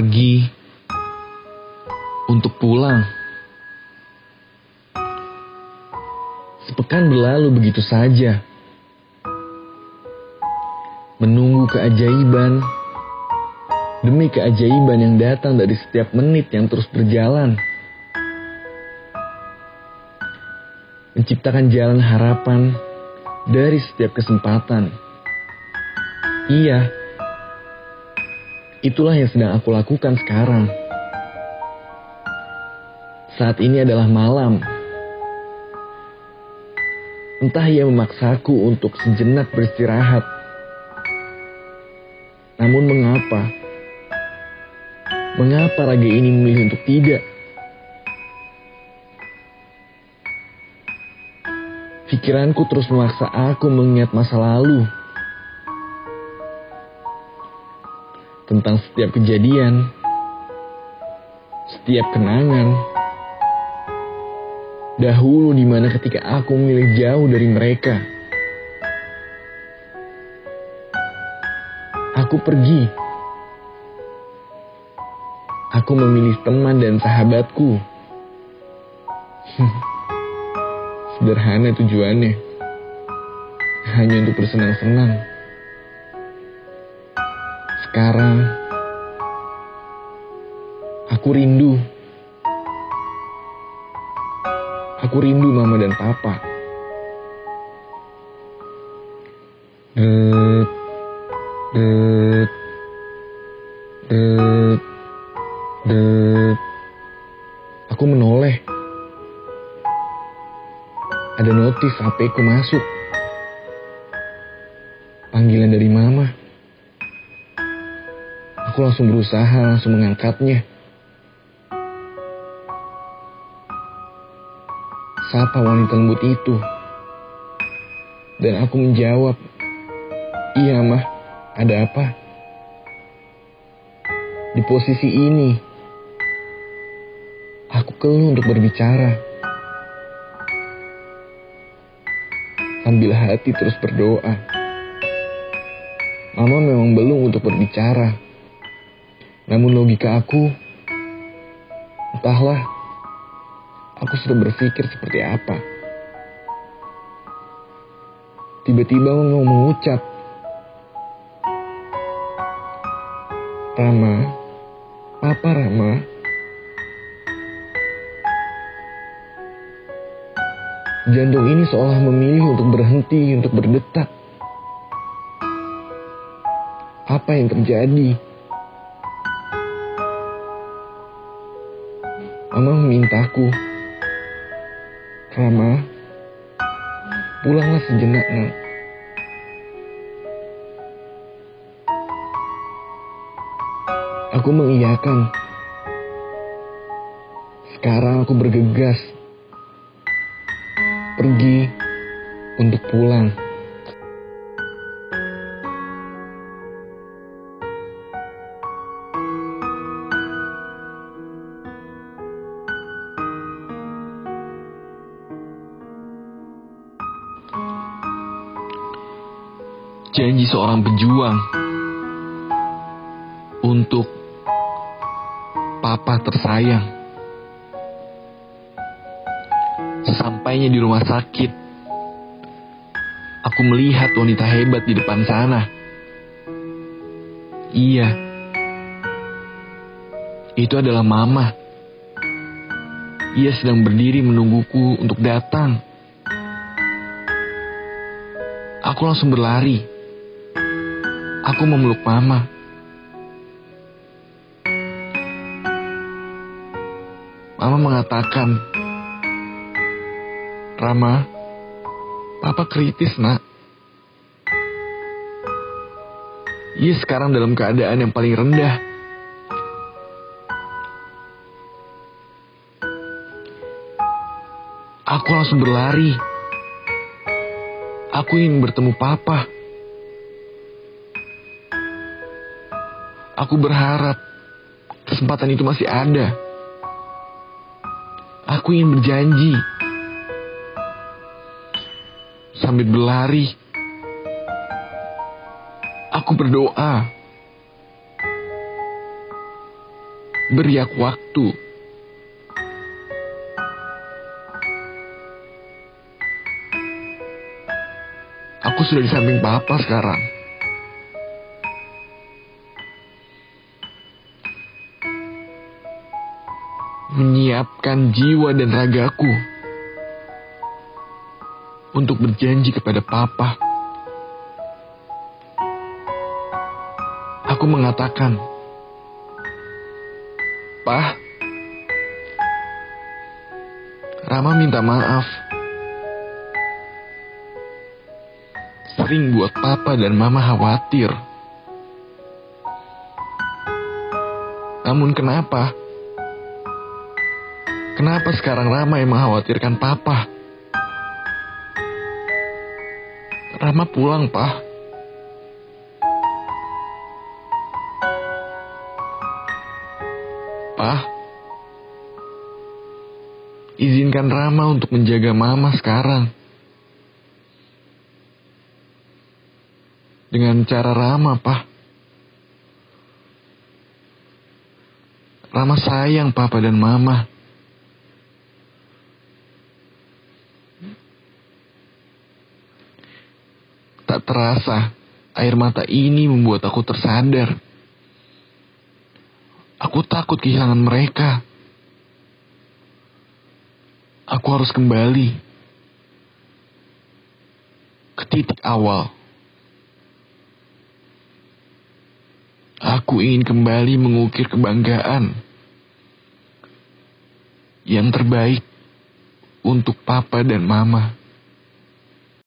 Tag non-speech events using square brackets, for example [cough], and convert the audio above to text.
pergi untuk pulang. Sepekan berlalu begitu saja. Menunggu keajaiban demi keajaiban yang datang dari setiap menit yang terus berjalan. Menciptakan jalan harapan dari setiap kesempatan. Iya, itulah yang sedang aku lakukan sekarang. Saat ini adalah malam. Entah ia memaksaku untuk sejenak beristirahat. Namun mengapa? Mengapa raga ini memilih untuk tidak? Pikiranku terus memaksa aku mengingat masa lalu. Tentang setiap kejadian, setiap kenangan. Dahulu di mana ketika aku memilih jauh dari mereka. Aku pergi Aku memilih teman dan sahabatku. [laughs] Sederhana tujuannya. Hanya untuk bersenang-senang. Sekarang, aku rindu. Aku rindu mama dan papa. Det, det, det. De... Aku menoleh. Ada notif HP ku masuk. Panggilan dari mama. Aku langsung berusaha langsung mengangkatnya. Sapa wanita lembut itu. Dan aku menjawab, Iya mah, ada apa? Di posisi ini, Aku keluh untuk berbicara. Sambil hati terus berdoa. Mama memang belum untuk berbicara. Namun logika aku, entahlah, aku sudah berpikir seperti apa. Tiba-tiba mau mengucap, Rama, Papa Rama, Jantung ini seolah memilih untuk berhenti, untuk berdetak. Apa yang terjadi? Mama memintaku, Rama, pulanglah sejenak, nak. Aku mengiyakan. Sekarang aku bergegas pergi untuk pulang. Janji seorang pejuang untuk papa tersayang. Sesampainya di rumah sakit, aku melihat wanita hebat di depan sana. Iya, itu adalah Mama. Ia sedang berdiri menungguku untuk datang. Aku langsung berlari. Aku memeluk Mama. Mama mengatakan, Rama, Papa kritis nak. Ia sekarang dalam keadaan yang paling rendah. Aku langsung berlari. Aku ingin bertemu Papa. Aku berharap kesempatan itu masih ada. Aku ingin berjanji sambil berlari. Aku berdoa. Beri aku waktu. Aku sudah di samping papa sekarang. Menyiapkan jiwa dan ragaku untuk berjanji kepada papa. Aku mengatakan, Pah, Rama minta maaf. Sering buat papa dan mama khawatir. Namun kenapa? Kenapa sekarang Rama yang mengkhawatirkan papa? Rama pulang, Pak. Pak, izinkan Rama untuk menjaga Mama sekarang. Dengan cara Rama, Pak. Rama sayang Papa dan Mama. Terasa, air mata ini membuat aku tersadar. Aku takut kehilangan mereka. Aku harus kembali ke titik awal. Aku ingin kembali mengukir kebanggaan yang terbaik untuk papa dan mama.